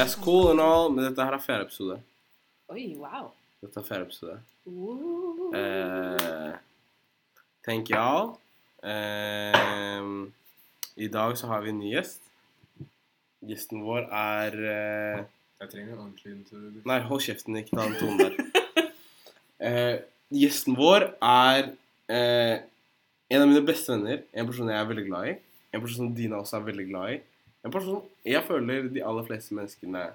That's cool and all, men dette her er fjerde episode. Oi, wow. Dette er fjerde episode. Uh. Eh, thank y'all. Eh, I dag så har vi en ny gjest. Gjesten vår er eh, Jeg trenger en ordentlig introduksjon. Nei, hold kjeften, ikke ta den tonen der. Eh, gjesten vår er eh, en av mine beste venner. En person jeg er veldig glad i. En person som Dina også er veldig glad i. En person jeg føler de aller fleste menneskene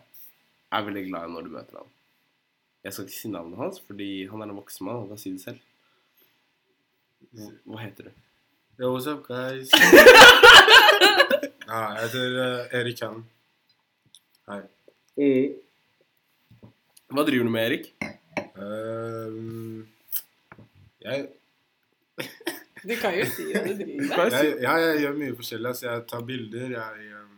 er veldig glad i når du møter ham. Jeg skal ikke si navnet hans, fordi han er en voksen mann. Han kan si det selv. Hva, heter du? Yo, what's up, guys? ja, jeg heter uh, Erik Hann. Hei. Hva driver du med, Erik? Um, jeg, Du kan jo si hva du driver med. Er jeg, jeg gjør mye forskjellig. Altså, jeg tar bilder. Jeg, ehm,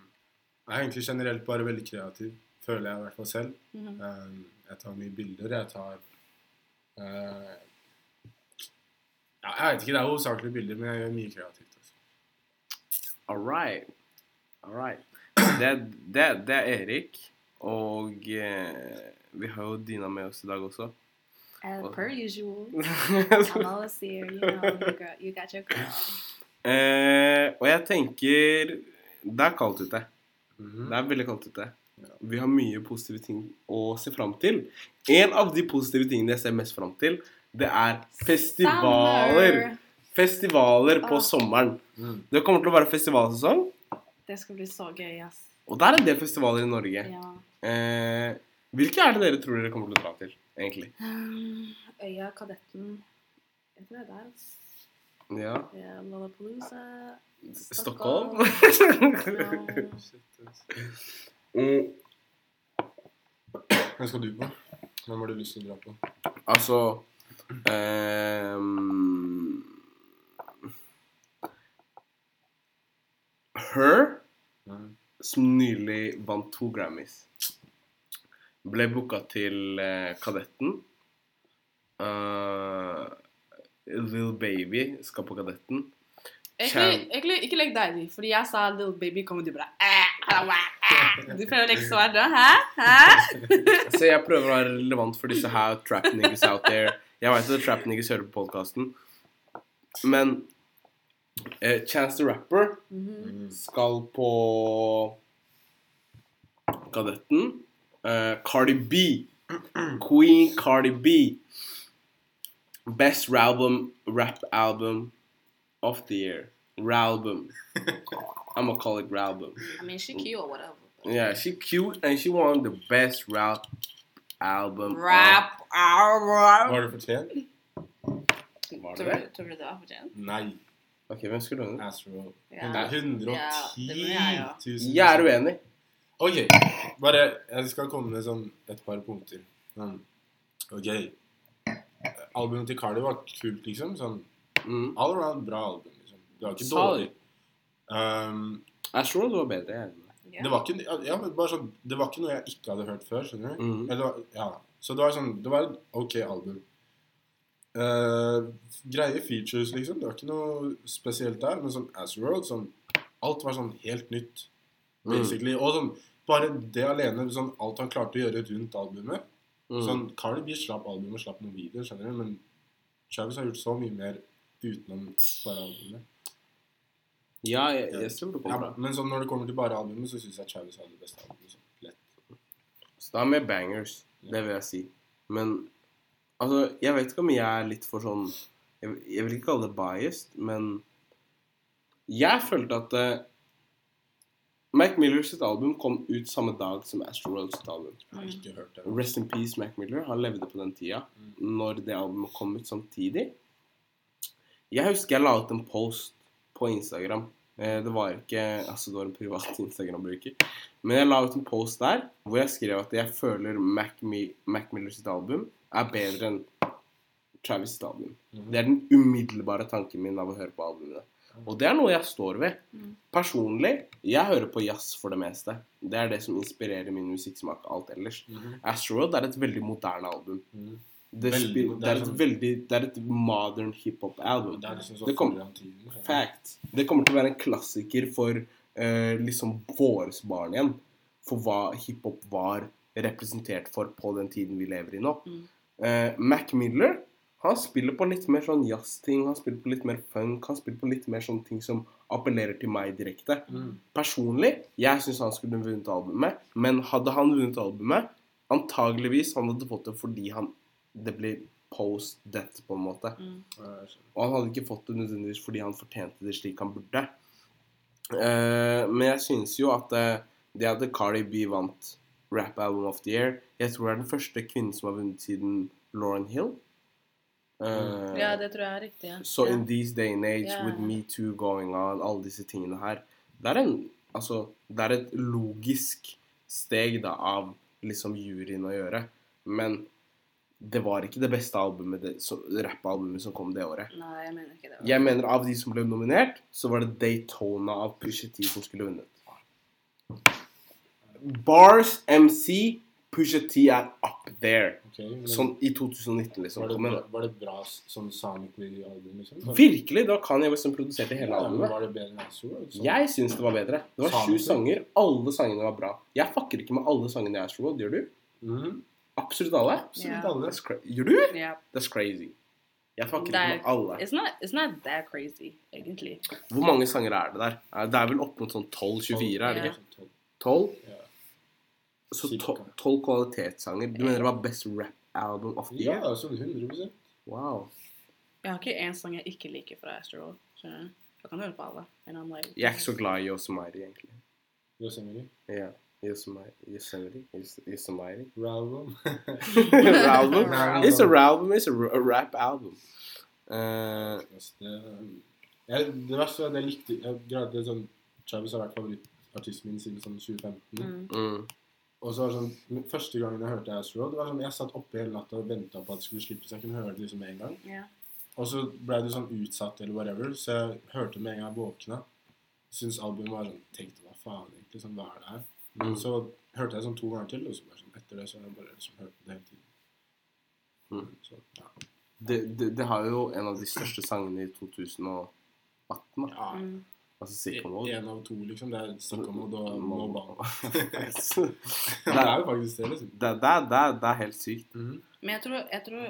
jeg er egentlig generelt bare veldig kreativ. Føler jeg i hvert fall selv. Mm -hmm. um, jeg tar mye bilder. Jeg tar uh, ja, Jeg vet ikke, det er hovedsakelig bilder, men jeg gjør mye kreativt. Altså. All right. All right. Det, det, det er Erik, og eh, vi har jo Dina med oss i dag også. Uh, per usual, I'm always here. You know, girl, you got your girl. eh, og jeg tenker Det er kaldt ute. Mhm. Det er veldig kantete. Ja. Vi har mye positive ting å se fram til. En av de positive tingene jeg ser mest fram til, det er festivaler. Summer. Festivaler på oh. sommeren. Mm. Det kommer til å være festivalsesong, Det skal bli så gøy, ass. og det er en del festivaler i Norge. Ja. Eh, hvilke er det dere tror dere kommer til å dra til, egentlig? Um, Øya, Kadetten Jeg tror det er der. ass. Ja. Ja, Lollapalooza. Stockholm? Stockholm. Mm, Hvem skal du på? Hvem har du lyst til å dra på? altså um, Her, som nylig vant to Grammys, ble booka til eh, Kadetten. Uh, Little Baby skal på Kadetten. Egentlig, egentlig ikke legg deg i, fordi jeg sa Little Baby kommer du bare eh, ah, ah. Du prøver å legge svar da? Hæ? Hæ? Så jeg prøver å være relevant for disse her trap niggas out there. Jeg vet at trap niggas hører på podkasten, men eh, Chance the Rapper Mhm. Skal på Kadetten. Eh, Cardi B. Queen Cardi B. Best album, rap album of the year. Ralbum. I'm gonna call it Ralbum. I mean, she cute or whatever. Yeah, she cute and she won the best rap album. Rap, album. Var det ten. Var det Tror det? du- tror du det var fortjent? Nei. Ok, hvem skulle du ha? Astro. Ja. Det er 110 Ja, det mener jeg, ja. 000. Jeg er uenig. Ok, bare Jeg skal komme med sånn et par punkter. Sånn, ok. Albumet til Cardi var kult, liksom. Sånn Mm. all around bra album. liksom. Det var ikke Solid. dårlig. Um, var bedre. Jeg er enig med deg. Ja. det var ikke ja, bare sånn, Det var ikke noe jeg ikke hadde hørt før. skjønner du? Mm. Eller, ja. Så det var sånn Det var et ok album. Uh, greie features, liksom. Det var ikke noe spesielt der. Men sånn Asworld sånn, Alt var sånn helt nytt, Mm. basically. Og sånn bare det alene, sånn alt han klarte å gjøre rundt albumet Mm. Sånn, Carly B slapp albumet, slapp noen videoer, skjønner du, men Travis har gjort så mye mer utenom bare albumet. Ja, jeg, jeg tror det Ja, kommer bra. men sånn, når det kommer til bare albumet, så syns jeg Travis har det beste albumet. Sånn. Lett. Så det er mer bangers, det vil jeg si. Men altså, jeg vet ikke om jeg er litt for sånn Jeg, jeg vil ikke kalle det biased, men jeg følte at eh, Mac Miller sitt album kom ut samme dag som Astro World sitt album. Jeg har ikke hørt det. Rest in peace, Mac Miller. Han levde på den tida når det albumet kom ut samtidig. Jeg husker jeg la ut en post på Instagram. Eh, Det var ikke Altså, det var en privat Instagram-bruker. Men jeg la ut en post der hvor jeg skrev at jeg føler Mac, Mi Mac Miller sitt album er bedre enn Travis sitt album. Mm. Det er den umiddelbare tanken min av å høre på albumene. Og det er noe jeg står ved. Mm. Personlig, jeg hører på jazz for det meste. Det er det som inspirerer min musikksmak alt ellers. Astroworld er et veldig moderne album. Mhm. Det, Veldig- det det, er et veldig Det er et modern hiphop-album. Det liksom Det. Fact. Det kommer til å være en klassiker for uh, liksom våres barn igjen. for hva hiphop var representert for på den tiden vi lever i nå. Mm. Uh, Mac Miller han spiller på litt mer sånn jazzting, han spiller på litt mer funk, han spiller på litt mer sånne ting som appellerer til meg direkte. Mm. Personlig, jeg syns han skulle vunnet albumet, men hadde han vunnet albumet, antageligvis han hadde fått det fordi han det blir post death, på en måte. Mm. Og han hadde ikke fått det nødvendigvis fordi han fortjente det slik han burde. Uh, men jeg synes jo at uh, det at Cardi B vant Rap Album of the Year Jeg tror det er den første kvinnen som har vunnet siden Lauren Hill. Eh, Ja, det tror jeg er riktig. Ja. Så ja. in these day and age, yeah. with Me Too going on, alle disse tingene her Det er en Altså, det er et logisk steg da av liksom juryen å gjøre. Men det var ikke det beste albumet, det, så- rappalbumet som kom det året. Nei, jeg mener ikke det. Jeg mener av de som ble nominert, så var det Daytona av Pusha T som skulle vunnet. Bars MC, Pusha T er up there. Okay, men Sånn i 2019, liksom. var, det Kom bra, var det bra sånn sonically album, liksom? Virkelig! Det var Kanye West som produserte hele Ja, albumet. Var det bedre enn Astro? Sånn. Jeg syns det var bedre. Det var sju sanger. Alle sangene var bra. Jeg fucker ikke med alle sangene i Astroworld. Gjør du? Mhm. Absolutt alle? Absolutt yeah. alle. Gjør du? Yeah. That's crazy. Jeg fucker ikke med alle. It's not, it's not that crazy, egentlig. Hvor mange sanger er det der? Eh, Det er vel opp mot sånn 12-24, er det Ja. ikke? 12? Ja. Så tolv to- 12 kvalitetssanger. Du mener det var best rap album of the year? Ja, sånn 100 Wow. Jeg har ikke én sang jeg ikke liker fra du? Jeg kan høre på alle. And I'm like, Jeg er ikke så glad i Yosemite, egentlig. Yosemite. Ja. Yosemite. Yosemite. Yos- Yosemite. Ralbum. album. Ralbum. It's a album. It's a a rap album. Eh, det, jeg, det verste er at jeg likte jeg, det sånn, Travis har vært favorittartisten min siden sånn 2015. Mm. mm. Og så var det sånn, Første gangen jeg hørte Astro, det var sånn, jeg satt oppe hele natta og venta på at det skulle slippes. Jeg kunne høre det liksom med en gang. Yeah. Og så ble det sånn utsatt eller whatever, så jeg hørte med en gang jeg våkna. Syns albumet var sånn Tenkte hva faen, egentlig? Sånn, hva er det her? Men Mm. så hørte jeg sånn to ganger til, og så bare sånn, etter det så har jeg bare liksom hørt det hele tiden. Mm. Så, ja. det, det, det har jo en av de største sangene i 2018. Da. ja. Mm. Altså. En av to, liksom. Det er Sicko Mode og Mobile. det, er jo faktisk det, liksom. det, det, det, det er helt sykt. Mhm. Men jeg tror, jeg tror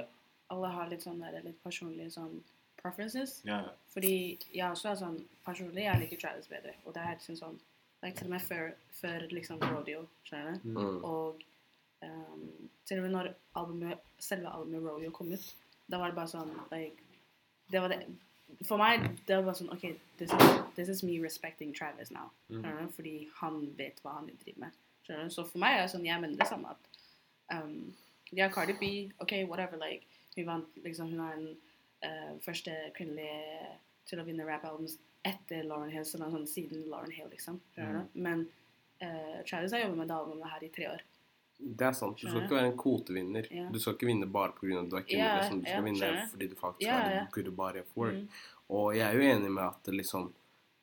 alle har litt sånn der, litt personlige sånn preferences. Ja, ja. Fordi jeg også er sånn Personlig jeg liker Travis bedre. Og det er liksom sånn like, Til og med før, før liksom Rodeo, skjønner du? Mhm. Mm. Og um, til og med når albumet, selve albumet Rodeo kom ut, da var det bare sånn like, det var det, For meg det var sånn OK, this is, this is me respecting Travis now. Mm. Fordi han vet hva han driver med. Skjønner du? Så for meg er det sånn Jeg mener det samme at um, Ja, Cardi B, OK, whatever, like Hun vant liksom Hun er den uh, første kvinnelige til å vinne rap-albums etter Lauren Hill, sånn, sånn siden Lauren Hill, liksom. Du? Men uh, Travis har jobbet med det albumet her i tre år. Det er sant. Du skal ikke være en kvotevinner. Ja. Du skal ikke vinne bare pga. at du er kvinne. Ja, liksom. Du skal ja, vinne fordi du faktisk Ja, ja. en good body of work. Mm. Og jeg er jo enig med at liksom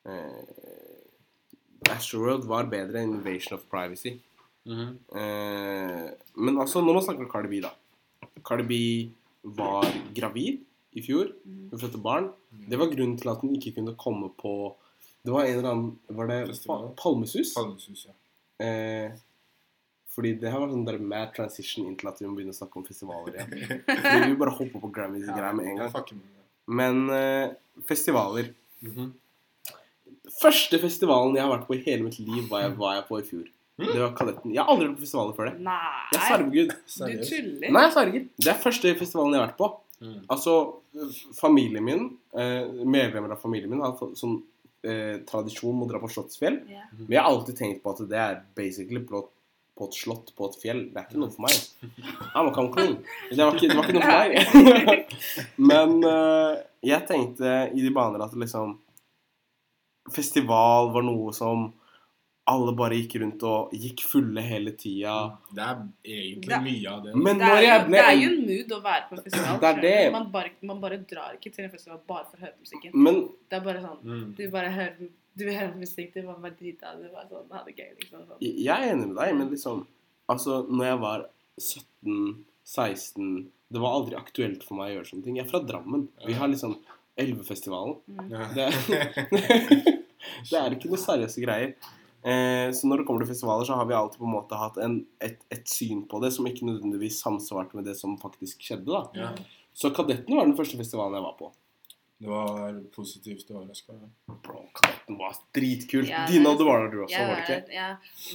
eh, Astroworld var bedre enn Invasion of Privacy. Mhm. Eh, men altså, når man snakker om Cardi B, da. Cardi B var gravid i fjor. Mhm. Hun fødte barn. Det var grunnen til at hun ikke kunne komme på Det var en eller annen Var det Palmesus? Palmesus, ja. Eh, fordi det har vært sånn der mad transition inntil at vi må begynne å snakke om festivaler igjen. Fordi vi bare hoppe på Grammys-greia med en gang. Men eh, festivaler Mhm. Første festivalen jeg har vært på i hele mitt liv, var jeg, var jeg på i fjor. Det var Kadetten. Jeg har aldri vært på festivaler før det. Nei! Jeg sverger. Du tuller? Nei, jeg sverger. Det er første festivalen jeg har vært på. Mm. Altså, familien min, eh, medlemmer av familien min, har sånn eh, tradisjon med å dra på Slottsfjell. Yeah. Men jeg har alltid tenkt på at det er basically på, på et slott på et fjell. Det er ikke noe for meg. I'm a concrete. Det var ikke, det var ikke noe for meg. Men uh, jeg tenkte i de baner at liksom Festival var noe som alle bare gikk rundt og gikk fulle hele tida. Det er egentlig Det- mye av det. Men Det når er, jeg jo, ble det er jo en mood å være på en festival. Det er det. Man bare, man bare drar ikke til en festival bare for å høre musikken. Men Det er bare sånn mm. Du bare hører Du er bare driter deg ut. Du var sånn Ha det gøy, liksom. Sånn. jeg er enig med deg, men liksom Altså, når jeg var 17-16 Det var aldri aktuelt for meg å gjøre sånne ting. Jeg er fra Drammen. Vi har liksom Elvefestivalen. Mm. Det, det er ikke noe seriøse greier. Eh, så når det kommer til festivaler, så har vi alltid på en måte hatt en, et, et syn på det som ikke nødvendigvis samsvarte med det som faktisk skjedde. da. Ja. Så Kadetten var den første festivalen jeg var på. Det var positivt overraska. Bro, Kadetten var dritkult. Ja, Dina, det- du var der du også, ja, var det ikke? Ja,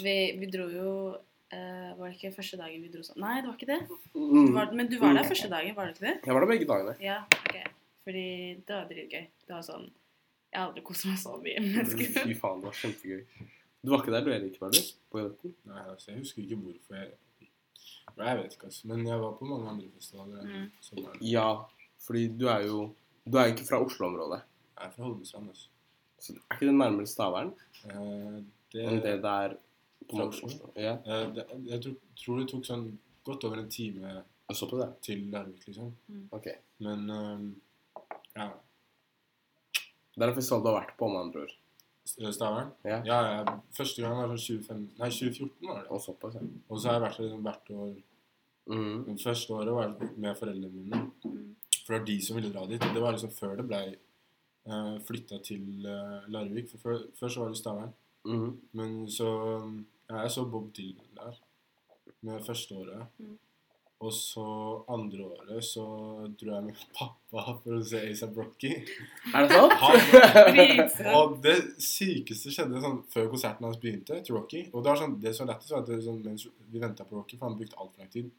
vi, vi dro jo Uh, Var det ikke første dagen vi dro sånn? Nei, det var ikke det. Du Mm. var, men du var der første dagen, var du ikke det? Jeg var der begge dagene. Ja, ok. Fordi det var dritgøy. Det var sånn Jeg har aldri kost meg så mye med mennesker. Fy faen, det var kjempegøy. Du var ikke der, du Erik, var du? På Jenten? Nei, altså, jeg husker ikke hvorfor jeg Nei, Jeg vet ikke, altså. Men jeg var på mange andre festivaler. Mm. Ja, fordi du er jo Du er ikke fra Oslo-området. jeg er fra Holmestrand, altså. Så er ikke det nærmere Stavern Eh, det, enn det det er på Oslo? Oslo? Ja, eh, det, jeg tror, tror det tok sånn godt over en time på det. til Larvik, liksom. Ok. Men eh, ja. Det er en festival du har vært på, med andre ord. Stavern? Ja. ja, ja. Første gang var sånn 25, nei, 2014 var det. Og såpass, ja. Og så har jeg vært der liksom hvert år. Mm. Det første året var jeg med foreldrene mine. Mm. For det var de som ville dra dit. Det var liksom før det blei uh, flytta til uh, Larvik. For før, før så var det Stavern. Mhm. Men så Ja, jeg så Bob Dylan der med første året. Mm. Og så andre året så dro jeg med pappa for å se A$AP Rocky. Er det sant? Og det sykeste skjedde sånn før konserten hans begynte, til Rocky. Og det var sånn, det som var lettest, var at det, sånn, mens vi venta på Rocky, for han brukte altfor lang tid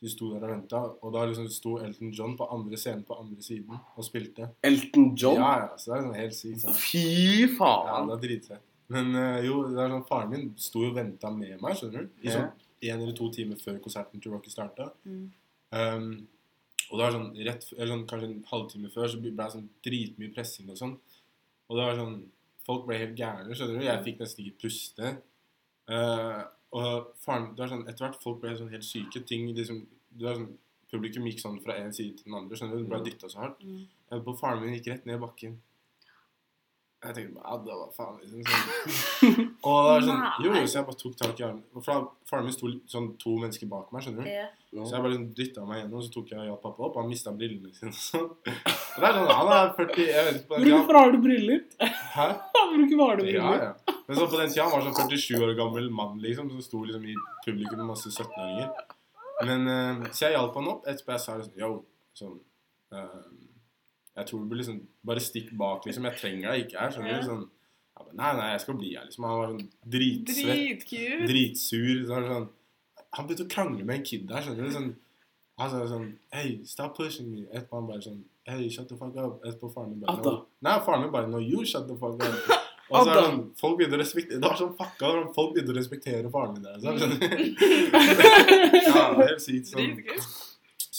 Vi sto der og venta, og da liksom sto Elton John på andre scenen på andre siden og spilte. Elton John? Ja, ja, så det er sånn helt sykt. Sånn. Fy Ja, faen! det er dritfett. Men uh, jo, det er sånn, faren min sto jo og venta med meg, skjønner du. I Ja. sånn en eller to timer før konserten til Rocky starta. Mm. Um, og da er sånn rett, eller sånn, kanskje en halvtime før så ble det sånn dritmye pressing og sånn. Og det var sånn Folk ble helt gærne, skjønner du. Jeg fikk nesten ikke puste. Eh, og faren, det er sånn, Etter hvert folk ble sånn helt syke. ting liksom, det er sånn, Publikum gikk sånn fra en side til den andre. skjønner du, Det ble dytta så hardt. Mm. På Faren min gikk rett ned bakken. Jeg tenkte bare, ja, det var faen liksom sånn. Og det var sånn, jo, så jeg bare tok tak i armen. Fra, Faren min sto sånn to mennesker bak meg, skjønner du. Yeah. Så jeg bare liksom dytta meg gjennom, så tok jeg og hjalp pappa opp. Han mista brillene sine. og sånn. Det er sånn, Han er 40 Jeg vet ikke på den. Hvorfor har du briller? Hæ? Har du Ja, briller? ja. Men så på den tida han var sånn 47 år gammel mann liksom, som sto liksom i publikum med masse 17-åringer. Men uh, Så jeg hjalp han opp etterpå. Jeg sa liksom Yo, sånn uh, Jeg tror du bør liksom Bare stikk bak, liksom. Jeg trenger deg ikke her. Skjønner du? Sånn, ja, men, nei, nei, jeg skal bli her, liksom. Han var sånn dritsvett, dritsur. Så sånn, han begynte å krangle med en kid der. skjønner du? Sånn, han sa sånn Hey, stop pushing me. Etterpå han bare sånn Hey, shut the fuck up. Etterpå faren min bare no. Nei, faren min bare No, you shut the fuck up. Og så er det sånn, folk begynte å respektere Det var sånn fucka. Folk begynte å respektere faren min der. Så, skjønner ja, helt sykt. Sånn.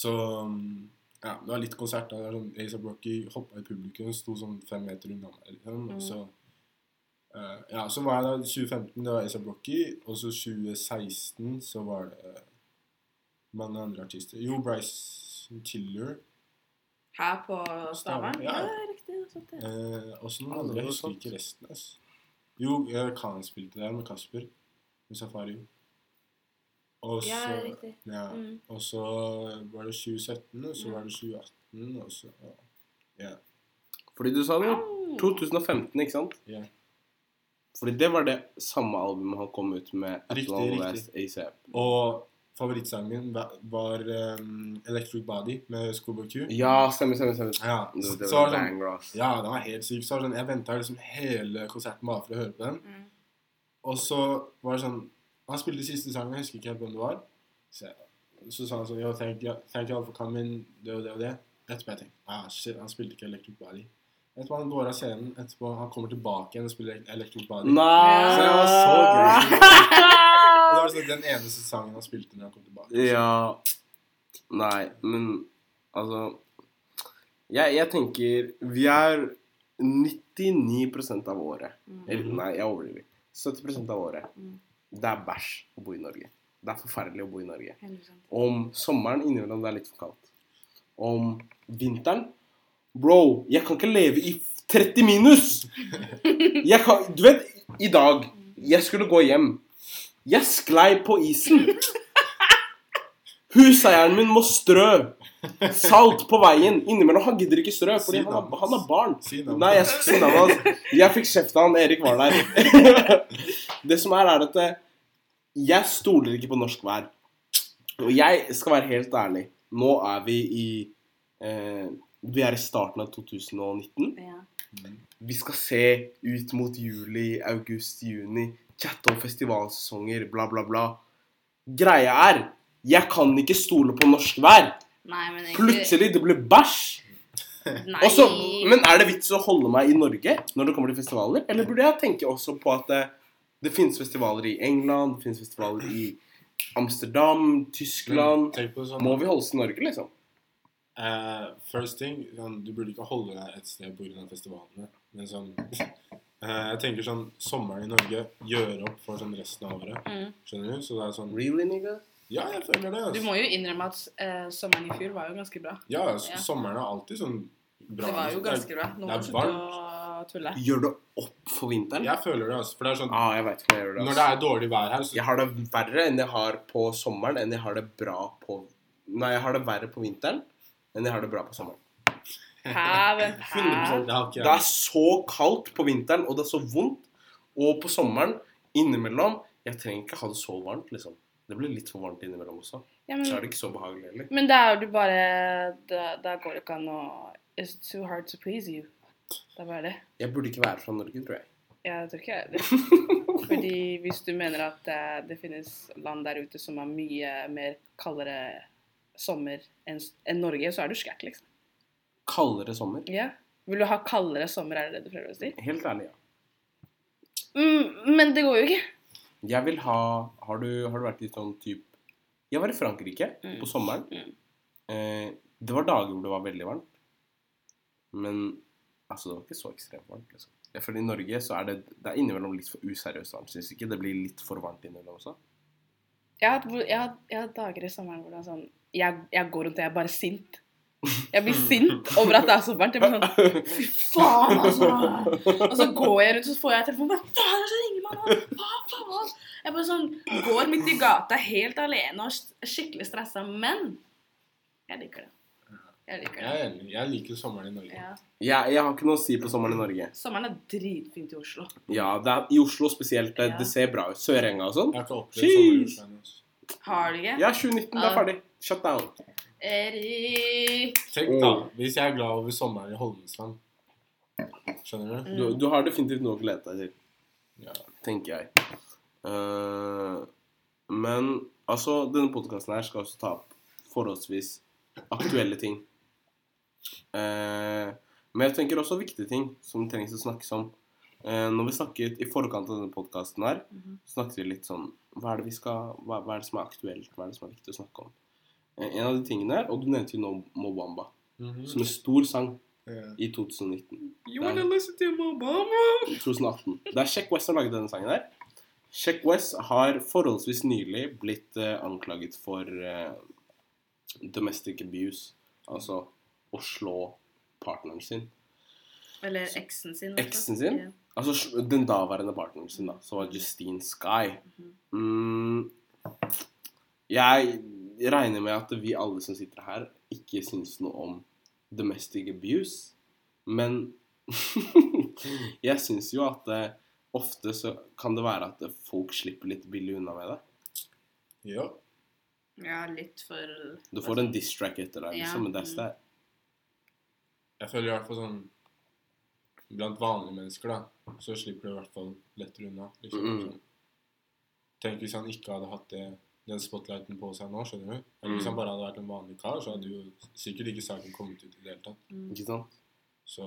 Så um, ja, det var litt konsert. da, sånn, A$AP Rocky hoppa i publikum, sto sånn fem meter unna meg. Liksom, og Mm. så uh, ja, så var jeg da 2015, det var Asa Rocky. Og så 2016 så var det mange andre artister. Jo, Bryce Tiller. Her på Stavern? Ja. Ja, riktig. det. Eh, og så noen andre. Jeg husker ikke resten. ass. Jo, eh, Khan spilte der med Kasper. Med Safari. Og så, Ja, riktig. ja, Mm. og så var det 2017, og så mm. var det 2018, og så ja. Fordi du sa det var 2015, ikke sant? Ja. Fordi det var det samme albumet han kom ut med. Riktig, riktig. ASAP. Og favorittsangen min var, var um, Electric Body med Schoolboy Q. Ja, stemmer, stemmer. stemmer. Ja, Det, det var sånn, ja, den var helt syk. Så sånn, jeg venta liksom hele konserten bare for å høre på den. Mm. Og så var det sånn Han spilte siste sangen, jeg husker ikke helt hvem det var. Så, så sa han sånn Yo, thank you, thank you all for coming, det og det og det. Etterpå jeg tenkte ah, shit, han spilte ikke Electric Body. Etterpå han går av scenen, etterpå han kommer tilbake igjen og spiller Electric Body. Nei! Så det var så gøy. Det var sånn, den eneste sangen han spilte når han kom tilbake. Ja Nei, men altså Jeg, jeg tenker Vi er 99% av året Mm. Eller nei, jeg overdriver. 70% av året. Mm. Det er bæsj å bo i Norge. Det er forferdelig å bo i Norge. Om sommeren innimellom det er litt for kaldt. Om vinteren Bro, jeg kan ikke leve i 30 minus! Jeg kan, du vet, i dag Jeg skulle gå hjem. Jeg sklei på isen. Huseieren min må strø salt på veien. Innimellom han gidder ikke strø, fordi han har, han har barn. Nei, jeg si navnet. Jeg fikk kjeft av han. Erik var der. Det som er, er at eh, jeg stoler ikke på norsk vær. Og jeg skal være helt ærlig. Nå er vi i eh, Vi er i starten av 2019. Ja. Vi skal se ut mot juli, august, juni. Chatte om festivalsesonger, bla, bla, bla. Greia er jeg kan ikke stole på norsk vær. Nei, men egentlig Plutselig det blir bæsj. Nei. Og men er det vits å holde meg i Norge når det kommer til festivaler? Eller burde jeg tenke også på at det, det finnes festivaler i England, det finnes festivaler i Amsterdam, Tyskland sånn Må vi holde oss i Norge, liksom? Uh, First thing sånn, Du burde ikke holde deg et sted pga. festivalene. Men sånn eh, Jeg tenker sånn Sommeren i Norge gjør opp for sånn resten av året. mm. Skjønner du? Så det er sånn Really, nigga? Ja, jeg føler det. Du Altså. må jo innrømme at eh, sommeren i fjor var jo ganske bra. Ja, s- Ja. sommeren er alltid sånn bra. Det var jo ganske bra. Nå det er varmt. tulle. Gjør det opp for vinteren? Jeg føler det, altså. For det er sånn Ah, jeg vet ikke hva jeg gjør det. Når det Altså. er dårlig vær her, så Jeg har det verre enn jeg har på sommeren, enn jeg har det bra på Nei, jeg har det verre på vinteren enn jeg har det bra på sommeren. Hæ? 100%. Det Det er så kaldt på vinteren, og det er så vondt. Og på sommeren, innimellom Jeg trenger ikke ha det så varmt, liksom. Det blir litt for varmt innimellom også. Ja, Så er det ikke så behagelig heller. men da er du bare Da, da går det ikke an å It's too hard to please you. Det er bare det. Jeg burde ikke være fra Norge, tror jeg. Ja, Jeg tror ikke jeg det. Fordi hvis du mener at eh, det finnes land der ute som har mye mer kaldere sommer enn enn Norge, så er du skækk, liksom. Kaldere sommer. Ja. Vil du ha kaldere sommer, er det det du prøver å si? Helt ærlig, ja. Mm, men det går jo ikke. Jeg vil ha Har du, har du vært i sånn type Jeg var i Frankrike Mm. på sommeren. Mm. Eh, det var dager hvor det var veldig varmt. Men altså, det var ikke så ekstremt varmt. liksom. For i Norge så er det, det er innimellom litt for useriøst varmt. Syns ikke det blir litt for varmt innimellom også? Jeg har, hatt dager i sommeren hvor det er sånn jeg, jeg går rundt og jeg er bare sint. Jeg blir sint over at det er så varmt. Jeg blir sånn Fy faen, altså! Og så går jeg rundt og så får jeg telefonen. Hva faen er det som ringer meg nå? Faen? Jeg bare sånn går midt i gata helt alene og skikkelig stressa. Men jeg liker det. Jeg liker det. Jeg. Jeg liker sommeren i Norge. Ja. Jeg, jeg har ikke noe å si på sommeren i Norge. Sommeren er dritfint i Oslo. Ja, det er, I Oslo spesielt. Det, Ja. det ser bra ut. Sørenga og sånn. Altså. Har du ikke? Ja, 2019, det er ferdig. Shut down. Erik. Tenk da, hvis jeg er glad over sommeren i Holmestrand. Skjønner du? Mm. Du, du har definitivt noe å glede deg til. Ja. tenker jeg. Uh, men altså, denne podkasten her skal også ta opp forholdsvis aktuelle ting. Uh, men jeg tenker også viktige ting som trengs å snakkes om. Uh, når vi snakket i forkant av denne podkasten her, Mhm. snakket vi litt sånn hva er, det vi skal, hva, hva er det som er aktuelt? Hva er det som er viktig å snakke om? En av de tingene, og du nevnte jo nå Mobamba, Mhm. som en stor sang yeah. i 2019. You wanna listen to Mobamba? 2018. Det er Sheck West som lagde denne sangen her. Sheck West har forholdsvis nylig blitt uh, anklaget for uh, domestic abuse. Altså å slå partneren sin. Eller eksen sin. Eksen sin? Yeah. Altså den daværende partneren sin, da, som var Justine Sky. Mm, jeg regner med at vi alle som sitter her, ikke syns noe om domestic abuse. Men jeg syns jo at det, ofte så kan det være at folk slipper litt billig unna med det. Ja. Ja, litt for Du får en diss track etter deg, Ja, liksom, men that's mm. that. Jeg føler i hvert fall sånn Blant vanlige mennesker, da, så slipper du i hvert fall lettere unna. Liksom. Mm. Sånn. Tenk hvis han ikke hadde hatt det, den spotlighten på seg nå, skjønner du? Mm. hvis Mm. han bare hadde vært en vanlig kar, så hadde jo sikkert ikke saken kommet ut i det hele tatt. Mm. Ikke sant? Så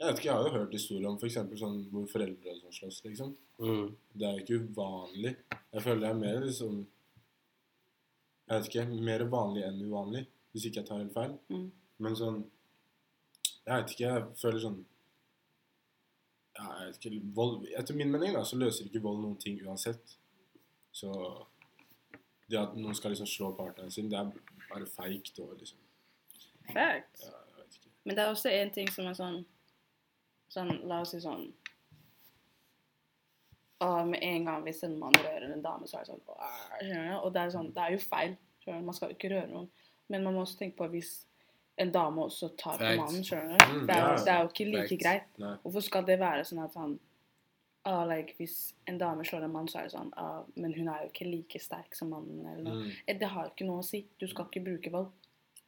Jeg vet ikke, jeg har jo hørt historier om f.eks. sånn hvor foreldre og sånn slåss, liksom. Mm. Det er jo ikke uvanlig. Jeg føler det er mer liksom Jeg vet ikke. Mer vanlig enn uvanlig, hvis ikke jeg tar helt feil. Mm. Men sånn Jeg vet ikke. Jeg føler sånn ja, jeg vet ikke, vold, Etter min mening da, så løser ikke vold noen ting uansett. Så det at noen skal liksom slå partneren sin, det er bare feigt og liksom Facts. ja, Jeg vet ikke. Men det er også en ting som er sånn Sånn, la oss si sånn Og med en gang hvis en mann rører en dame, så er det sånn skjønner du? Og det er sånn, det er jo feil. skjønner du? Man skal jo ikke røre noen. Men man må også tenke på hvis en dame også tar på mannen. skjønner du? Mm, er, det er jo ikke like greit. Hvorfor skal det være sånn at han ah, like, Hvis en dame slår en mann, så er det sånn ah, Men hun er jo ikke like sterk som mannen. eller noe. Mm. Eh, Det har ikke noe å si. Du skal ikke bruke vold.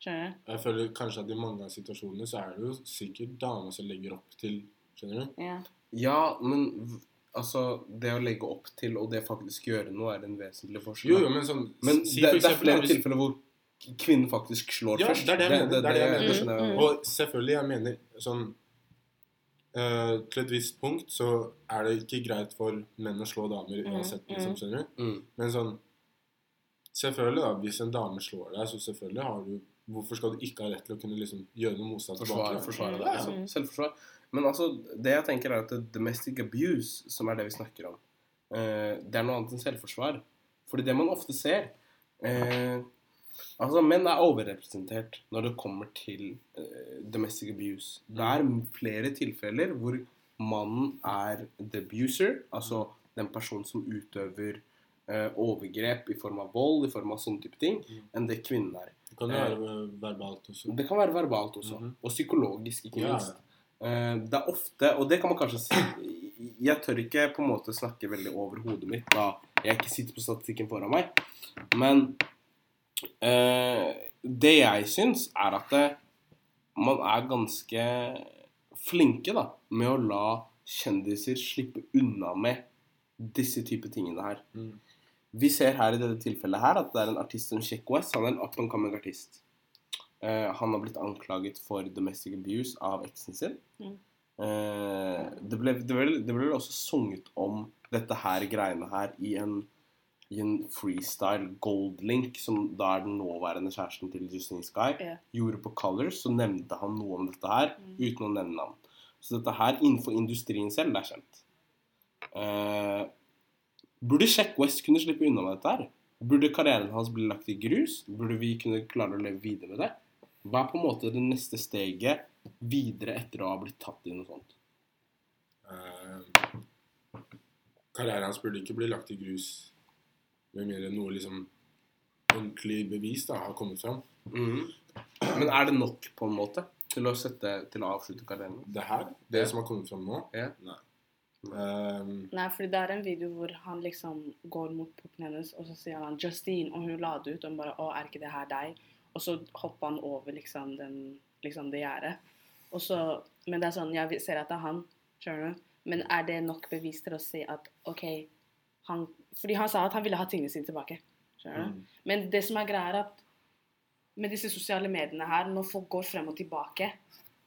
Skjønner du? Jeg føler kanskje at i mange av situasjonene så er det jo sikkert dama som legger opp til Skjønner du? Ja. Ja, men altså Det å legge opp til og det faktisk gjøre noe er en vesentlig forskjell. Jo, jo, men sånn Men si det, for det er flere hvis- tilfeller hvor kvinnen faktisk slår Ja, først. det er det er det jeg mener. Og selvfølgelig, jeg mener sånn eh, Til et visst punkt så er det ikke greit for menn å slå damer Mm, uansett, liksom, mm. skjønner du? Mm. Men sånn Selvfølgelig, da, hvis en dame slår deg, så selvfølgelig har du Hvorfor skal du ikke ha rett til å kunne liksom gjøre noe motstand tilbake? forsvare det. Ja, Altså. Mm. Selvforsvar. Men altså, det jeg tenker er at domestic abuse, som er det vi snakker om, uh, det er noe annet enn selvforsvar. Fordi det man ofte ser eh, Altså, menn er overrepresentert når det kommer til uh, domestic abuse. Det er flere tilfeller hvor mannen er the abuser, altså den personen som utøver uh, overgrep i form av vold, i form av sånne type ting, Mm. enn det kvinnen er. Det kan være være verbalt også. Det kan være verbalt også, Mhm. og psykologisk, ikke Ja, minst. Eh, Det er ofte, og det kan man kanskje si Jeg tør ikke på en måte snakke veldig over hodet mitt da jeg ikke sitter på statistikken foran meg, men det jeg syns, er at det, man er ganske flinke da, med å la kjendiser slippe unna med disse type tingene her. Mm. Vi ser her i dette tilfellet her at det er en artist som Check West. Han er en up and coming artist. Uh, han har blitt anklaget for domestic abuse av eksen sin. Mm. Uh, det, ble, det, ble, det ble også sunget om dette her greiene her i en, i en freestyle gold link, som da er den nåværende kjæresten til Justine Sky, yeah. gjorde på Colors, så nevnte han noe om dette her Mm. uten å nevne navn. Så dette her innenfor industrien selv, det er kjent. Uh, burde Check West kunne slippe unna med dette her? Burde karrieren hans bli lagt i grus? Burde vi kunne klare å leve videre med det? Hva er på en måte det neste steget videre etter å ha blitt tatt i noe sånt? Uh, karrieren hans burde ikke bli lagt i grus med mindre noe liksom ordentlig bevis da har kommet fram. Mm. Men er det nok, på en måte, til å, sette, til å avslutte karrieren? Det her, det som har kommet fram nå Ja. Nei. Um, Nei, fordi det er en video hvor han liksom går mot puppen hennes, og så sier han 'Justine', og hun la det ut, og hun bare 'Å, er ikke det her deg?' Og så hopper han over liksom, den, liksom det gjerdet. Og så Men det er sånn Jeg ser at det er han, skjønner du? Men er det nok bevis til å si at OK han, Fordi han sa at han ville ha tingene sine tilbake. Mm, Men det som er greia, er at med disse sosiale mediene her, når folk går frem og tilbake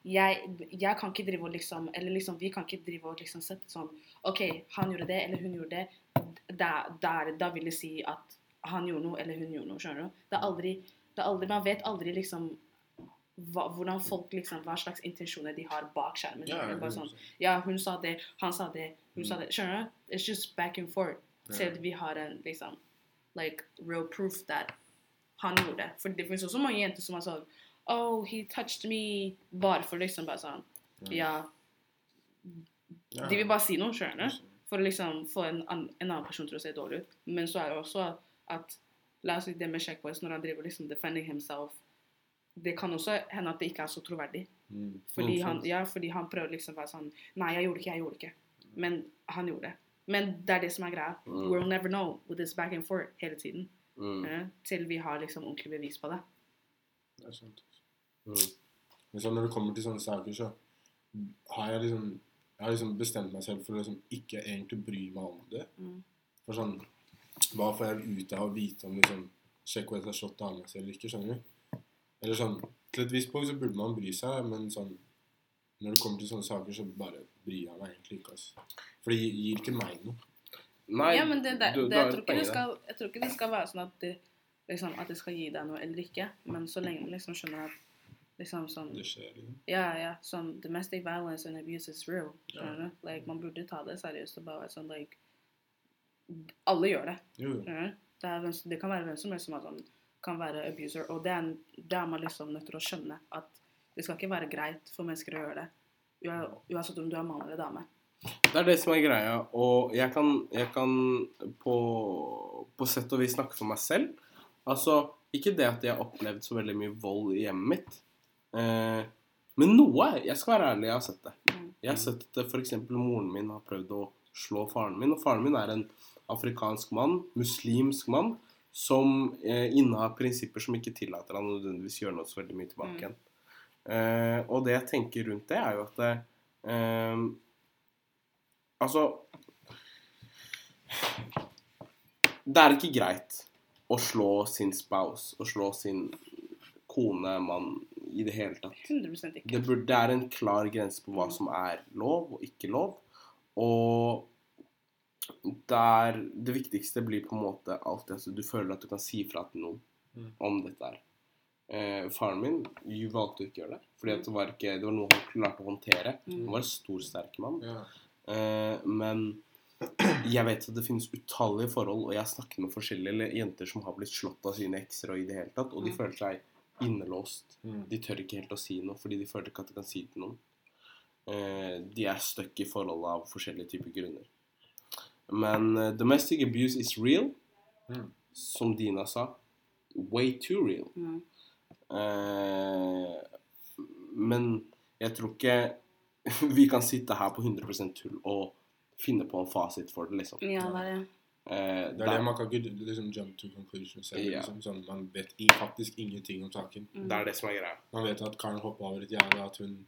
jeg, jeg kan ikke drive og liksom Eller liksom, vi kan ikke drive og liksom sette sånn OK, han gjorde det, eller hun gjorde det. Da, da, er da vil det si at han gjorde noe, eller hun gjorde noe. Skjønner du? Det er aldri, det er aldri Man vet aldri liksom hva, hvordan folk liksom Hva slags intensjoner de har bak skjermen. ja, sånn, ja, hun sa det, han sa det, hun sa Mm. det. Skjønner du? It's just back and forth. Ja. at vi har en liksom like real proof that han gjorde det. For det finnes også mange jenter som har sånn Oh, he touched me. Bare for liksom bare sånn Ja. Ja. De vil bare si noe, skjønner du? For å liksom få en, an, en annen person til å se dårlig ut. Men så er det også at, La oss si det med West, når han driver liksom defending himself Det kan også hende at det ikke er så troverdig. Mm, Fordi han, ja, fordi han prøver liksom å være sånn Nei, jeg gjorde ikke, jeg gjorde ikke. Men han gjorde det. Men det er det som er greia. Mm. We'll never know with this back and forth hele tiden. Mm. eh, til vi har liksom ordentlig bevis på det. Det er sant. Mm. Men så når det kommer til sånne saker, så har jeg liksom Jeg har liksom bestemt meg selv for å liksom ikke egentlig bry meg om det. Mm. For sånn Hva får jeg ut av å vite om liksom Sjekk om jeg har slått dama si eller ikke, skjønner du? Eller sånn Til et visst punkt så burde man bry seg, men sånn Når det kommer til sånne saker, så bare bryr jeg meg egentlig ikke, altså. For det gir- ikke meg noe. Nei, ja, men det, det, du- det, jeg, tror ikke det skal, jeg tror ikke det skal være sånn at det, liksom, at det skal gi deg noe eller ikke. Men så lenge man liksom skjønner at liksom sånn Det skjer, liksom. Ja, ja. Sånn domestic violence and abuse is real. Du? Like, man burde ta det seriøst og bare være sånn like Alle gjør det. Jo, jo. du? Det, er, det kan være hvem som helst som er sånn, kan være abuser. Og det er, det er man liksom nødt til å skjønne. At det skal ikke være greit for mennesker å gjøre det. Ua- Uansett om du er mann eller dame. Det er det som er greia, og jeg kan, jeg kan på, på sett og vis snakke for meg selv. Altså, ikke det at jeg har opplevd så veldig mye vold i hjemmet mitt, eh, men noe, jeg skal være ærlig, jeg har sett det. Mm. Jeg har sett at f.eks. moren min har prøvd å slå faren min. Og faren min er en afrikansk mann, muslimsk mann, som eh, innehar prinsipper som ikke tillater han nødvendigvis gjøre noe så veldig mye tilbake Mm. Eh, og det jeg tenker rundt det, er jo at det, eh, Altså Det er ikke greit å slå sin spouse, å slå sin kone, mann, i det hele tatt. 100 ikke. Det, burde, det er en klar grense på hva som er lov og ikke lov. Og der det viktigste blir på en måte alltid at du føler at du kan si fra til noen Mm. om dette her. Eh, faren min valgte å ikke gjøre det, fordi at det var, ikke, det var noe han klarte å håndtere. Mm. Han var en stor, sterk mann. Ja. Eh, men jeg vet at det finnes utallige forhold, og jeg har snakket med forskjellige jenter som har blitt slått av sine ekser og i det hele tatt, og de Mm. føler seg innelåst. Mm. De tør ikke helt å si noe, fordi de føler ikke at de kan si det til noen. Eh, de er stuck i forhold av forskjellige typer grunner. Men uh, domestic abuse is real, Mm. som Dina sa. Way too real. Mm. Eh, men jeg tror ikke vi kan sitte her på 100% tull og finne på en fasit for det, liksom. Ja, det er det. Eh, Det er det man kan ikke liksom jump to conclusions selv. yeah. Liksom. Sånn, man vet i, faktisk ingenting om saken. Mm. det er det som er greia. Man vet at Karen hoppa over et gjerde, at hun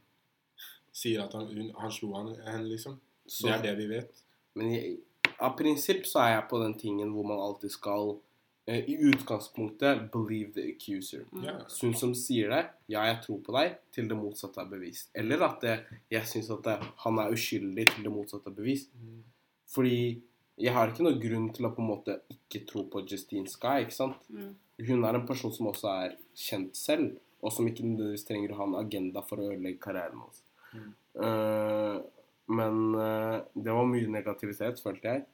sier at han, hun, han slo henne, liksom. Så, Det er det vi vet. Men jeg, av prinsipp så er jeg på den tingen hvor man alltid skal i utgangspunktet believe the accuser. Yeah. Så hun som sier det, ja, jeg tror på deg, til det motsatte er bevist. Eller at det, jeg syns at det, han er uskyldig til det motsatte er bevist. Mm. Fordi jeg har ikke noen grunn til å på en måte ikke tro på Justine Sky, ikke sant? Mm. Hun er en person som også er kjent selv, og som ikke nødvendigvis trenger å ha en agenda for å ødelegge karrieren hans. Mm. Uh, men uh, det var mye negativitet, følte jeg.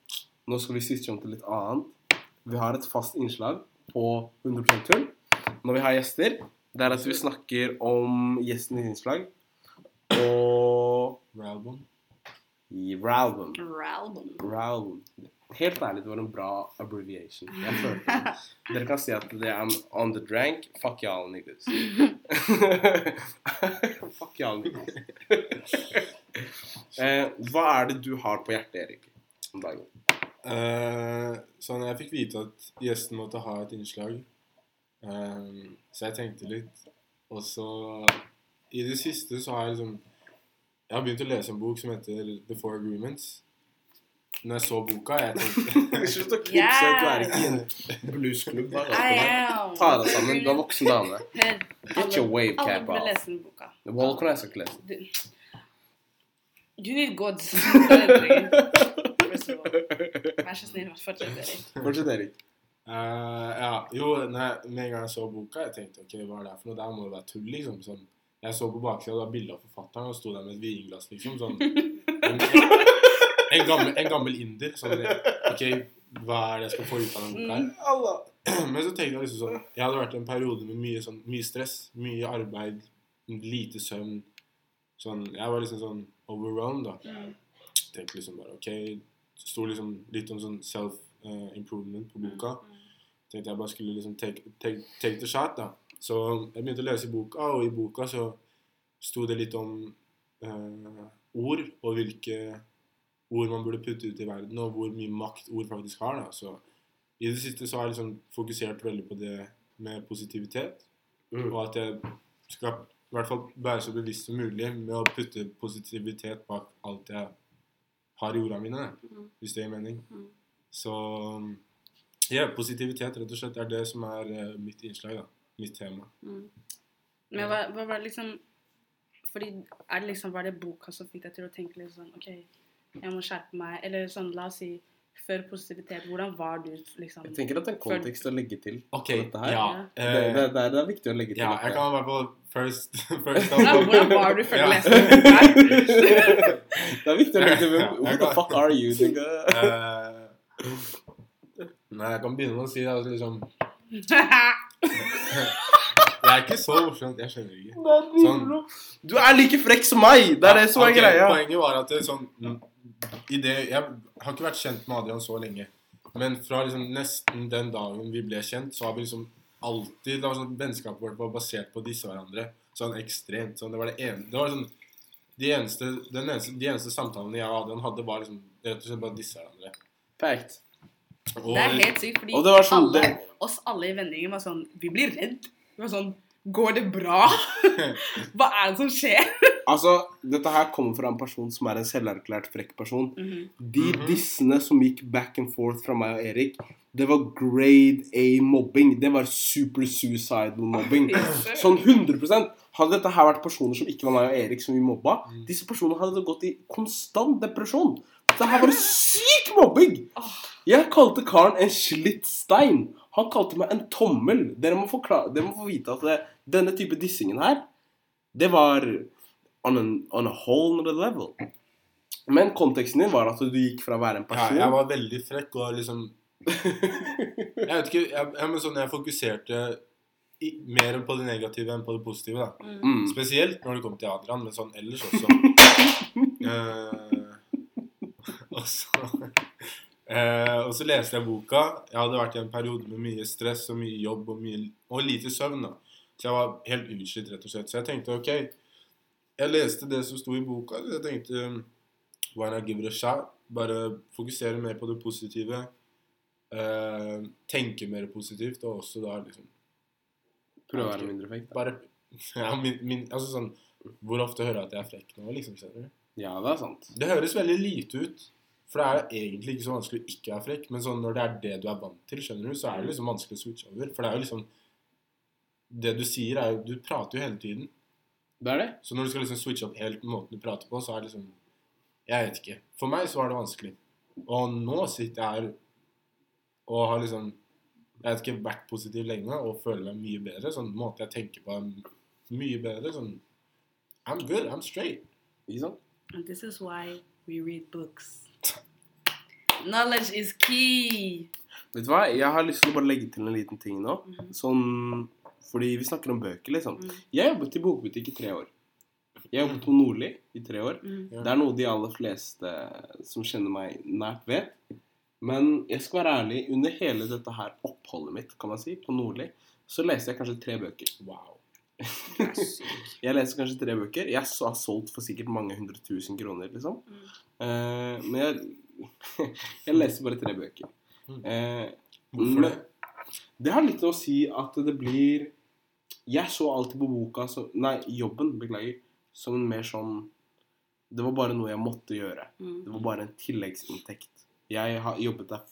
Nå skal vi switche om til litt annet. Vi har et fast innslag på 100 tull når vi har gjester. Det er at vi snakker om gjestens innslag og Ralbum. i Ralbum. Ralbum. Ralbum. Helt ærlig, det var en bra abbreviation. Jeg følte det. Dere kan si at det er on the drank. Fuck y'all niggas. Fuck y'all niggas. eh, hva er det du har på hjertet, Erik, om dagen? Eh, sånn, jeg fikk vite at gjesten måtte ha et innslag. Eh, så jeg tenkte litt. Og så I det siste så har jeg liksom Jeg har begynt å lese en bok som heter The Four Agreements. Når jeg så boka, jeg tenkte Slutt å knipse. Du er ikke i en bluesklubb. Ta deg sammen. Du er voksen dame. Get your wave cap off. lese den boka. Wall kan jeg ikke. Du, you need gods. Vær så snill, fortsett. Erik. Fortsett, Erik. Eh, ja, jo, jeg, med en gang jeg så boka, jeg tenkte ok, hva er det for noe? Der må det være tull, liksom. Sånn, jeg så på baksida, det var bilde av forfatteren, og sto der med et vinglass, liksom. Sånn, en, en, gammel, en gammel inder. Sånn, ok, hva er det jeg skal få ut av denne boka her? Men så tenkte jeg liksom sånn Jeg hadde vært i en periode med mye, sånn, mye stress, mye arbeid, lite søvn. Sånn, jeg var liksom sånn overwhelmed, da. Mm. Tenkte liksom bare ok sto liksom litt om sånn self-improvement på boka. Tenkte jeg bare skulle liksom take, take, take the shot, da. Så jeg begynte å lese boka, og i boka så sto det litt om eh, ord, og hvilke ord man burde putte ut i verden, og hvor mye makt ord faktisk har, da. Så i det siste så har jeg liksom fokusert veldig på det med positivitet, Mm. og at jeg skal i hvert fall være så bevisst som mulig med å putte positivitet bak alt jeg har i ordene mine, Mm. hvis det gir mening. Mm. Så ja, positivitet rett og slett er det som er uh, mitt innslag, da. Mitt tema. Mm. Men hva, hva var det liksom Fordi er det liksom Var det boka som fikk deg til å tenke litt sånn OK, jeg må skjerpe meg. Eller sånn, la oss si før positivitet. Hvordan var du liksom Jeg tenker at det er en kontekst å legge til. Ok, på dette her. ja. Det, eh, det, det, er, det er viktig å legge til. ja, jeg det- kan være på first, first Ja, Hvordan var du før Ja. du? Det er viktig å legge til. Ja, Who the fuck are you, nigga? Eh, Nei, jeg kan begynne med å si det, altså liksom Det er ikke så morsomt. Jeg skjønner ikke. Sånn. Du er like frekk som meg! Det er det som er okay, greia. Poenget var at det sånn i det, Jeg har ikke vært kjent med Adrian så lenge. Men fra liksom nesten den dagen vi ble kjent, så har vi liksom alltid det var sånn, Vennskapet vårt var basert på disse hverandre. Sånn ekstremt. Sånn, det var det ene det var sånn, de eneste, den eneste, de eneste samtalene jeg og Adrian hadde, var liksom rett og slett bare disse hverandre. Perfekt. Og, Det er helt sykt, fordi sånn alle, oss alle i vendingen var sånn Vi blir redd. Vi var sånn Går det bra? Hva er det som skjer? Altså, dette her kommer fra en person som er en selverklært frekk person. Mhm. De Mhm. dissene som gikk back and forth fra meg og Erik, det var grade A-mobbing. Det var super suicidal mobbing. Sånn 100% Hadde dette her vært personer som ikke var meg og Erik som vi mobba, Mm. disse personene hadde gått i konstant depresjon. Dette her var syk mobbing! Jeg kalte karen en slitt stein. Han kalte meg en tommel. Dere må, forklare, dere må få vite at det, denne type dissingen her, det var on, an, on a whole other level. Men konteksten din var at du gikk fra å være en ja, person jeg var veldig frekk og liksom Jeg vet ikke jeg, jeg, sånn, jeg fokuserte i, mer på det negative enn på det positive. da Mm. mm. Spesielt når det kom til Adrian, men sånn ellers også. uh, og så eh, og så leste jeg boka. Jeg hadde vært i en periode med mye stress og mye jobb og, mye, og lite søvn. da Så jeg var helt utslitt, rett og slett. Så jeg tenkte OK, jeg leste det som sto i boka. Så jeg tenkte Why not give it a shot? Bare fokusere mer på det positive. Eh, tenke mer positivt, og også da liksom Prøve å være mindre frekk? bare ja, min, min, altså sånn, Hvor ofte hører jeg at jeg er frekk nå? liksom, skjønner du? Ja, det er sant. Det høres veldig lite ut. For det er egentlig ikke så vanskelig å ikke være frekk. Men sånn, når det er det du er vant til, skjønner du, så er det liksom vanskelig å switche over. For det er jo liksom Det du sier, er jo Du prater jo hele tiden. Det er det. Så når du skal liksom switche opp helt måten du prater på, så er det liksom Jeg vet ikke. For meg så var det vanskelig. Og nå sitter jeg her og har liksom Jeg vet ikke, vært positiv lenge og føler meg mye bedre. Sånn måte jeg tenker på er mye bedre. Sånn I'm good. I'm straight. Ikke sant? And this is why we read books. Knowledge is key. Vet du hva? Jeg har lyst til å bare legge til en liten ting nå. Mhm. Sånn Fordi vi snakker om bøker, liksom. Mm. Jeg jobbet i bokbutikk i tre år. Jeg jobbet på Nordli i tre år. Mm. Det er noe de aller fleste som kjenner meg nært, vet. Men jeg skal være ærlig, under hele dette her oppholdet mitt kan man si, på Nordli, så leste jeg kanskje tre bøker. Wow. jeg leser kanskje tre bøker. Jeg har solgt for sikkert mange hundre tusen kroner, liksom. Mm. Eh, men jeg, jeg leser bare tre bøker. Mm. Eh, Hvorfor det? det har litt å si at det blir Jeg så alltid på boka som Nei, jobben, beklager. Som en mer sånn Det var bare noe jeg måtte gjøre. Mm. Det var bare en tilleggsinntekt. Jeg har jobbet der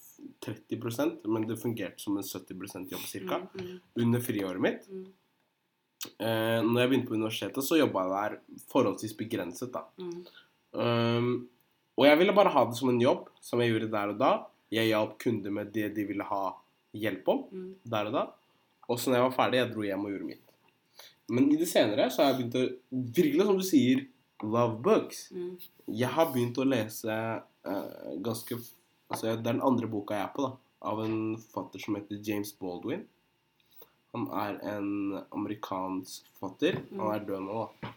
30% men det fungerte som en 70% jobb ca. Mm. Mm. Under friåret mitt. Mm. Eh, når jeg begynte på universitetet, så jobba jeg der forholdsvis begrenset. da. Mm. Um, og jeg ville bare ha det som en jobb, som jeg gjorde der og da. Jeg hjalp kunder med det de ville ha hjelp om Mm. der og da. Og så når jeg var ferdig, jeg dro hjem og gjorde mitt. Men i det senere så har jeg begynt å Virkelig, som du sier, love books. Mm. Jeg har begynt å lese uh, ganske Altså, det er den andre boka jeg er på, da. Av en forfatter som heter James Baldwin. Han er en amerikansk forfatter. Han er død nå, da.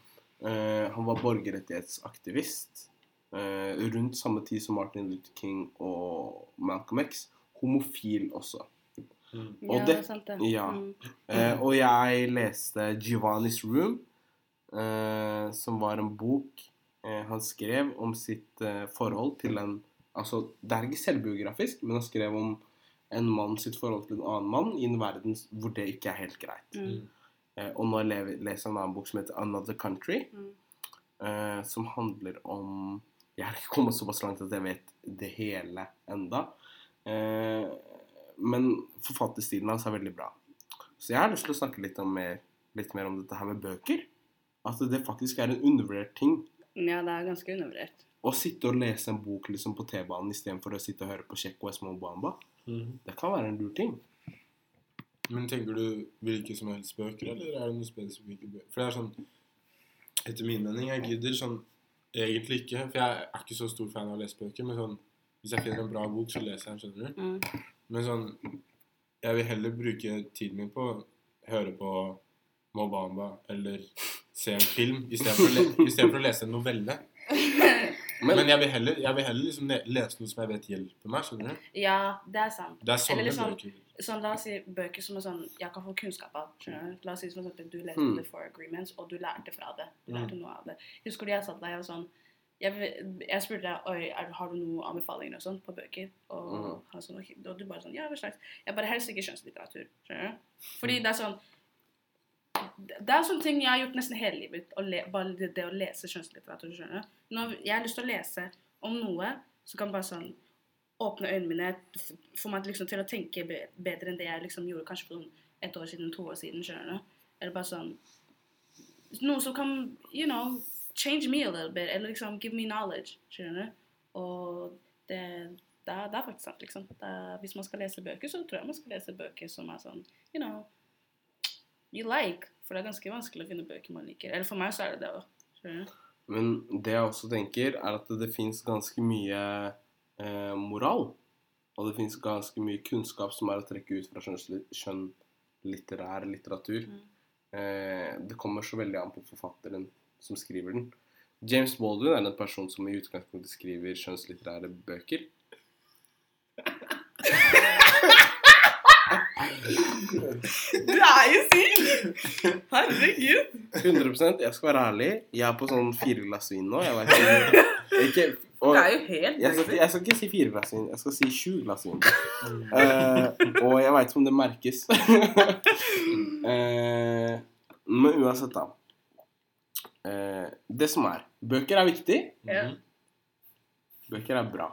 Uh, han var borgerrettighetsaktivist rundt samme tid som Martin Luther King og Malcolm X. Homofil også. Mm. Og Ja, det- det er sant det. ja. Mm. Eh, og jeg leste Giovanni's Room, eh, som var en bok eh, han skrev om sitt eh, forhold til en Altså, det er ikke selvbiografisk, men han skrev om en mann sitt forhold til en annen mann i en verden hvor det ikke er helt greit. Mm. Eh, og nå leser jeg en annen bok som heter Another Country, Mm. eh, som handler om Jeg har ikke kommet såpass langt at jeg vet det hele enda. Eh, men forfatterstilen hans er veldig bra. Så jeg har lyst til å snakke litt, om mer, litt mer om dette her med bøker. At det faktisk er en undervurdert ting. Ja, det er ganske undervurdert. Å sitte og lese en bok liksom på T-banen istedenfor å sitte og høre på Tsjekko Esmo Bamba. Mhm. Det kan være en lur ting. Men tenker du hvilke som helst bøker, eller er det noen spesifikke bøker? For det er sånn Etter min mening, jeg gidder sånn Egentlig ikke, for jeg er ikke så stor fan av å lese bøker, men sånn Hvis jeg finner en bra bok, så leser jeg den, skjønner du? Mm. Men sånn Jeg vil heller bruke tiden min på å høre på Mobamba eller se en film istedenfor å, le i for å lese en novelle. Men, Men jeg vil heller, jeg vil heller liksom lese noe som jeg vet hjelper meg, skjønner du? Ja, det er sant. Det er sånne Eller liksom- bøker. Sånn, la oss si bøker som er sånn jeg kan få kunnskap av. skjønner Du La oss si som sånn, du leste Mm. The Four Agreements, og du lærte fra det. Du Mm. lærte noe av det. Husker du jeg satt der og var sånn jeg, jeg spurte deg Oi, er, har du noen anbefalinger og sånn på bøker. Og, mm. han sånn, og du bare sånn Ja, hva slags? Jeg bare helst ikke skjønnslitteratur. Skjønner du? Fordi det er sånn Det er sånne ting jeg har gjort nesten hele livet. Å le, bare det, det å lese kjønnslitteratur. skjønner? Når jeg har lyst til å lese om noe, så kan bare sånn åpne øynene mine, få meg liksom til å tenke bedre enn det jeg liksom gjorde kanskje for et år siden, to år siden. skjønner? Eller bare sånn Noe som kan, you know, change me a little bit, eller liksom give me knowledge. skjønner? Og det, det, er, det er faktisk sant, liksom. Er, hvis man skal lese bøker, så tror jeg man skal lese bøker som er sånn, you know, you like. For det er ganske vanskelig å finne bøker man liker. Eller for meg så er det det òg. Men det jeg også tenker, er at det fins ganske mye eh, moral. Og det fins ganske mye kunnskap som er å trekke ut fra skjønnlitterær litteratur. Mm. Eh, det kommer så veldig an på forfatteren som skriver den. James Baldwin er en person som i utgangspunktet skriver skjønnslitterære bøker. Du er jo syk! Herregud. 100% Jeg skal være ærlig. Jeg er på sånn fire glass vin nå. Jeg vet ikke, ikke og, Det er jo helt jeg, skal, jeg skal ikke si fire glass vin, jeg skal si sju glass vin. Uh, og jeg veit ikke om det merkes. uh, men uansett, da. Uh, det som er Bøker er viktig. Mhm. Bøker er bra.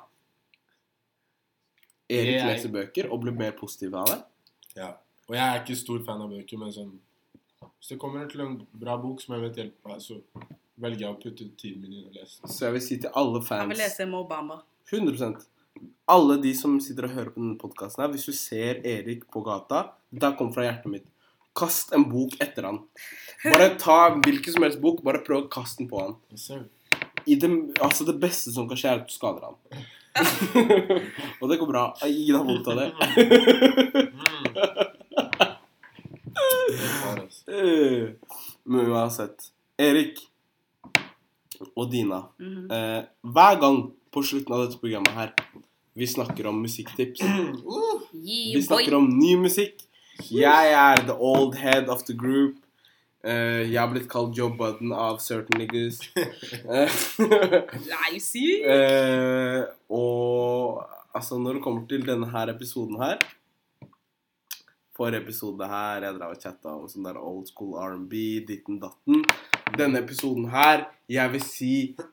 Erik leser bøker og blir mer positiv av det. Ja. Og jeg er ikke stor fan av bøker, men sånn Hvis det kommer til en bra bok som jeg vet hjelper meg, så velger jeg å putte tiden min inn og lese. Så jeg vil si til alle Han vil fans lese Bamba. 100 Alle de som sitter og hører på denne podkasten her, hvis du ser Erik på gata Det kommer fra hjertet mitt. Kast en bok etter han. Bare ta hvilken som helst bok, bare prøv å kaste den på han. I det, altså det beste som kan skje, er at du skader han. og det går bra. Ingen har vondt av det. Altså. Eh, Men uansett. Erik og Dina. Mhm. Eh, hver gang på slutten av dette programmet her vi snakker om musikktips. Yeah, Vi snakker om ny musikk. Jeg er the old head of the group. Eh, jeg har blitt kalt Joe Budden av certain niggas. Eh, you eh, og altså, når det kommer til denne her episoden her Forrige episode her, jeg drev og chatta om sånn der old school R&B, ditten datten. Denne episoden her, jeg vil si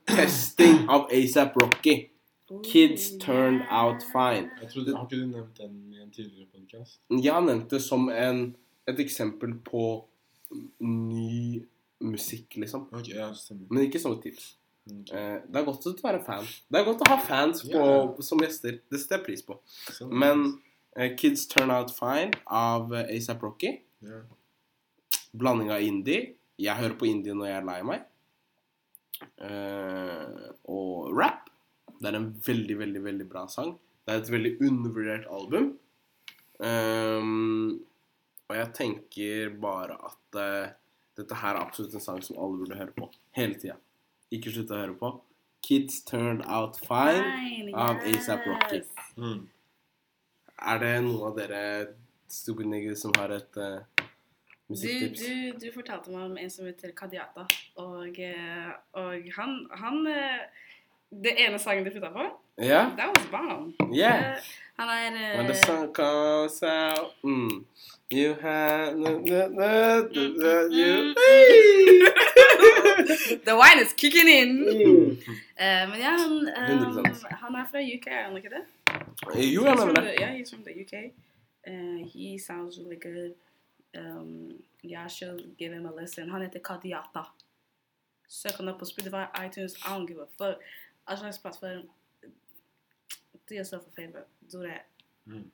testing av ASAP Rocky. Kids turned out fine. Jeg trodde, har ikke du nevnt den i en tidligere podcast? Jeg har nevnt det som en, et eksempel på ny musikk, liksom. Okay, ja, stemmer. Men ikke sånne tips. Okay. Eh, det er godt å være fan. Det er godt å ha fans på, yeah. som gjester. Det setter jeg pris på. sånn. Men eh, Kids Turn Out Fine av eh, ASAP Rocky. Yeah. Blanding av indie. Jeg hører på indie når jeg er lei meg. Eh, og rap. Det er en veldig, veldig, veldig bra sang. Det er et veldig undervurdert album. Ehm, og jeg tenker bare at uh, dette her er absolutt en sang som alle burde høre på. Hele tida. Ikke slutte å høre på. Kids Turned Out Fine. av A$AP Rocky. Mm. Er det noen av dere stupid niggas som har et uh, Du, musikktips? du, du fortalte meg om en som heter Kadiata, og, eh, og han, han eh, Det ene sangen du putta på, Ja? that was bomb. Yeah. Han er eh, When the sun comes out, mm, you have na, na, na, na, na, you. The wine is kicking in! Mm. Eh, men ja, han, um, han er fra UK, er han ikke det? Jo, jeg He's from mener det. yeah, he's from the UK. Uh, he sounds really good. Um, yeah, I should give him a listen. Han heter Kadiata. Søk han opp på Spotify, iTunes, I don't give a fuck. All slags plattform. Do yourself a favor. Do that. Mm.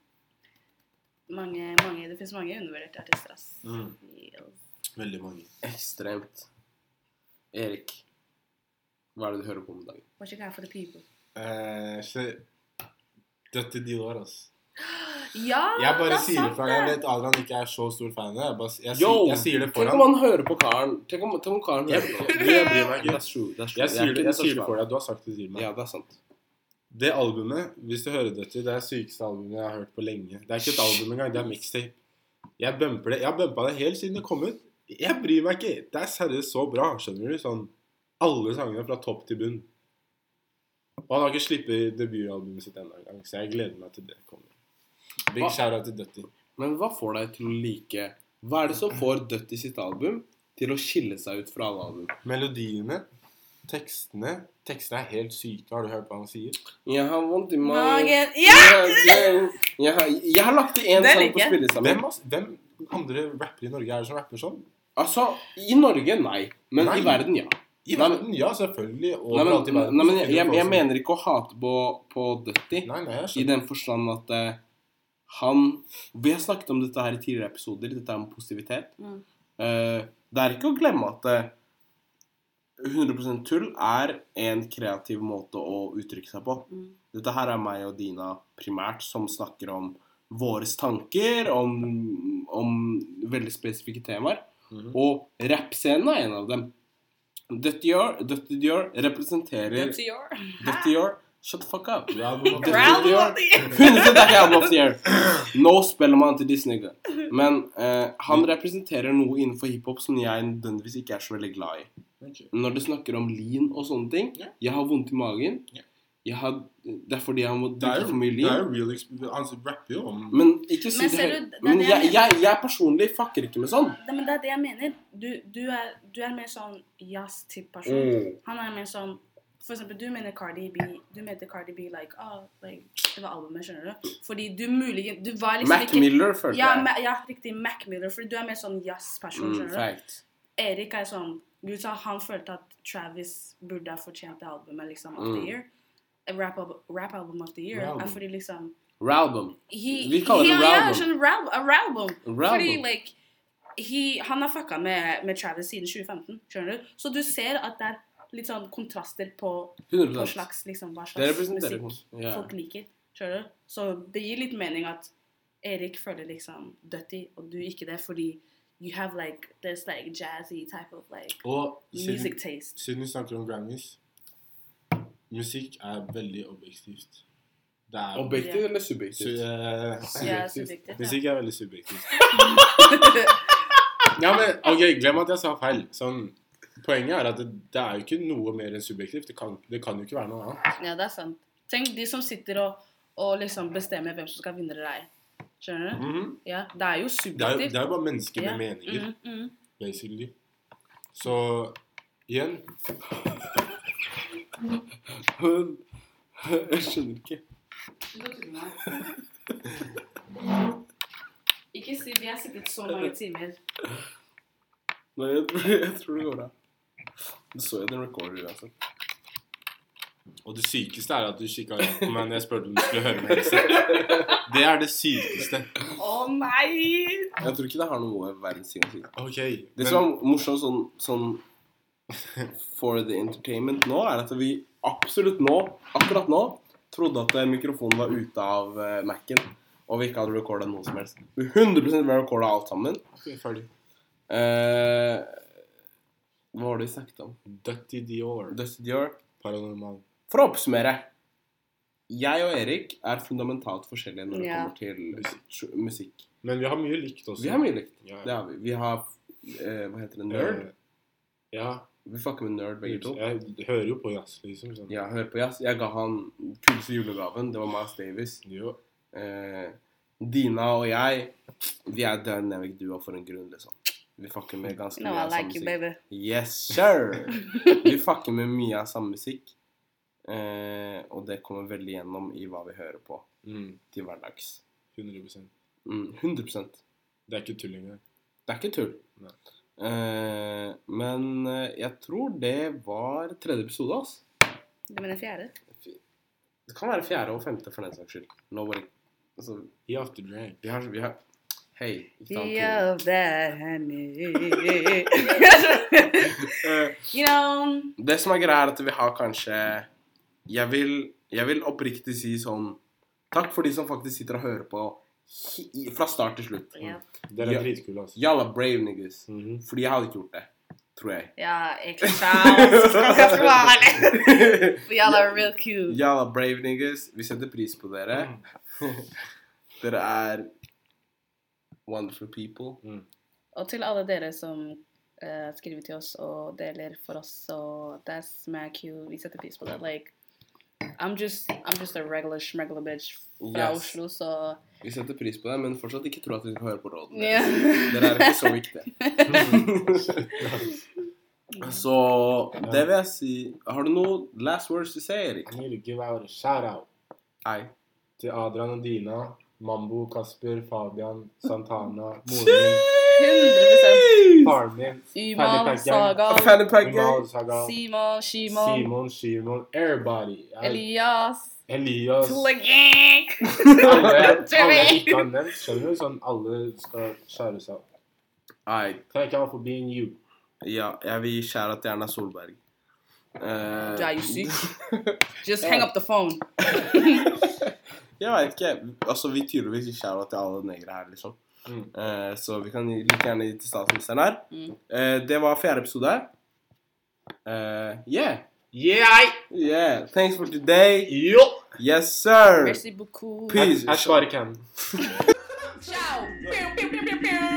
Mange, mange, det finnes mange undervurderte artister, ass. Mm. Veldig mange. Ekstremt. Erik, hva er det du hører på om dagen? What you got for the people? Eh, så Dette år altså. Ja, Jeg bare det er sier det sant for Jeg vet Adrian ikke er så stor fan av det. Jeg, bare, jeg, Yo, sier, jeg sier det Tenk om han. han hører på karen. Tenk om, tenk om karen hører på. du, jeg bryr meg ikke. That's true. That's true. Jeg sier det, jeg sier det for deg. Du har sagt det til meg. Ja, det er sant. Det albumet, hvis du hører dette, det er det sykeste albumet jeg har hørt på lenge. Det er ikke et album engang, det er mixtape. Jeg bumper det. Jeg har bumpa det helt siden det kom ut. Jeg bryr meg ikke. Det er seriøst så bra, skjønner du? Sånn alle sangene fra topp til bunn. Og han har ikke sluppet debutalbumet sitt ennå engang, så jeg gleder meg til det kommer. Big Hva? shout-out til Dutty. Men hva får deg til å like Hva er det som får Dutty sitt album til å skille seg ut fra alle album? Melodiene, tekstene Tekstene er helt syke. Har du hørt hva han sier? Jeg har vondt i magen Ja! jeg, har, jeg har lagt til én sang på spillelista. Hvem, hvem andre rappere i Norge er det som rapper sånn? Altså, i Norge, nei. Men Nei. i verden, ja. I verden, ja, selvfølgelig. Nei, i men, verden. nei, men jeg, jeg, jeg mener ikke å hate på, på Dutty. I den forstand at eh, han Vi har snakket om dette her i tidligere episoder, dette om positivitet. Mm. Eh, det er ikke å glemme at eh, 100% tull er en kreativ måte å uttrykke seg på. Mm. Dette her er meg og Dina primært som snakker om våre tanker, om, om veldig spesifikke temaer. Mhm. Og rappscenen er en av dem. Dutty Dior, representerer Dutty Dior Shut the fuck up. Growl of the year. Round the year. 100 det ikke album of the year. No spellemann til this nigga. Men eh, han representerer noe innenfor hiphop som jeg nødvendigvis ikke er så veldig glad i. Når det snakker om lean og sånne ting. Jeg har vondt i magen. Har, det er fordi jeg må Det drikke for mye det er lean. jo real experience. Rapper jo om Men ikke si Men det høyt. du, Men jeg jeg, jeg, jeg personlig fucker ikke med sånn. Det, men det er det jeg mener. Du, du, er, du er mer sånn jazz-type person. Mm. Han er mer sånn For eksempel, du mener Cardi B Du mente Cardi B like, oh, like Det var albumet, skjønner du? Fordi du muligens Du var liksom Mac ikke Miller, følte ja, jeg. Ma, ja, riktig. Mac Miller. Fordi du er mer sånn jazz-person, Mm, skjønner du? fact. Erik er sånn Gud sa han følte at Travis burde ha fortjent det albumet liksom of the Mm. year. Rap, al- rap album of the year er fordi liksom Ralbum. Vi kaller det Ralbum. ja. Ralbum. Fordi like he, Han har fucka med, med Travis siden 2015, skjønner du? Så du ser at det er litt sånn kontraster på, på slags, liksom, hva slags musikk yeah. folk liker. Skjønner du? Så det gir litt mening at Erik føler liksom Dutty, og du ikke det, fordi you have like this like jazzy type of like Og music siden, taste. siden vi snakker om Grammys Musikk er veldig objektivt. Det er Objektivt eller subjektivt? Su Ja, subjektivt. subjektivt. Ja. Musikk er veldig subjektivt. Ja, men ok, glem at jeg sa feil. Sånn, poenget er at det, det er jo ikke noe mer enn subjektivt. Det kan, det kan jo ikke være noe annet. ja, det er sant. Tenk de som sitter og, og liksom bestemmer hvem som skal vinne eller ei. Skjønner du? Mhm. Ja, det er jo det, er, subjektivt. det er bare mennesker med Ja. meninger, mm -hmm. basically. Så igjen Hun Jeg skjønner ikke. Ikke si vi har sittet så mange timer. Nei, jeg tror, jeg tror det går bra. Du så jo den recorder uansett. Og det sykeste er at du kikka rett på meg når jeg spurte om du skulle høre meg. Else. Det er det sykeste. Å nei! Jeg tror ikke det har noe verdens ting å si. Okay, Det men som er morsomt sånn, sånn for the entertainment nå, er at vi absolutt nå, akkurat nå, trodde at eh, mikrofonen var ute av eh, Mac-en, og vi ikke hadde recorda noe som helst. Vi 100 vi har recorda alt sammen. Okay, ferdig. Eh, hva har du sagt om? Dutty Dior. Dutty Dior. Paranormal. For å oppsummere. Jeg og Erik er fundamentalt forskjellige når det Ja. kommer til musikk. Men vi har mye likt også. Vi har mye likt. Ja. Det har vi. Vi har eh, Hva heter det? Nerd? Eh, Ja. Vi fucker med nerd begge to. Jeg hører jo på jazz, liksom. Sånn. Ja, hør på jazz. Jeg ga han kuleste julegaven. Det var Miles Davis. Jo. Eh, Dina og jeg, vi er dynamic duo for en grunn, liksom. Vi fucker med ganske No, mye I av samme like you, musikk. baby. Yes, sir! Vi fucker med mye av samme musikk. Eh, og det kommer veldig gjennom i hva vi hører på Mm, til hverdags. 100 Mm, 100% Det er ikke tull engang. Det er ikke tull. Nei. Eh, men eh, jeg tror det var tredje episode, altså. var mener fjerde? Det kan være fjerde og femte for den saks skyld. Nobody. Altså, He after drag. vi har, vi har Hei. Ja, tonen. you know det som er greia, er at vi har kanskje Jeg vil, jeg vil oppriktig si sånn Takk for de som faktisk sitter og hører på fra start til slutt. Ja, Dere er dritkule, altså. Jalla brave niggas. Mhm. Fordi jeg hadde ikke gjort det. Tror jeg. ja. For y'all are real cute. Jalla brave niggas. Vi setter pris på dere. dere er wonderful people. Og til alle dere som uh, skriver til oss og deler for oss, og that's my cue vi setter pris på det. Like, I'm just, I'm just a regular smuggler bitch fra Yes. Oslo, så Vi setter pris på det, men fortsatt ikke tro at vi hører høre på rådene. yeah. Dere er ikke så viktige. så det vil jeg si Har du noe last words to say, Erik? I need to give out a shout out til Adrian og Dina, Mambo, Kasper, Fabian, Santana, moren min, 100 faren min, Fanny Gang, Saga, Fanny Simon, Shimon, Simon, Shimon, everybody. Jeg- Elias, Elias. Tlegek. Alle, alle jeg ikke har nevnt, skjønner du? Sånn alle skal skjæres av. Nei. Thank you for being you. Ja, jeg vil gi skjæra til Erna Solberg. Eh, Du er jo syk. Just hang up the phone. jeg veit ikke. Altså, vi tydeligvis gir skjæra til alle negere her, liksom. Mm. Eh, så vi kan like gjerne gi til statsministeren her. Mm. Eh, det var fjerde episode. Uh, yeah. Yeah! Yeah. Thanks for today. Yo. Yes, sir. Merci beaucoup. Peace. Jeg svarer Ken. Ciao.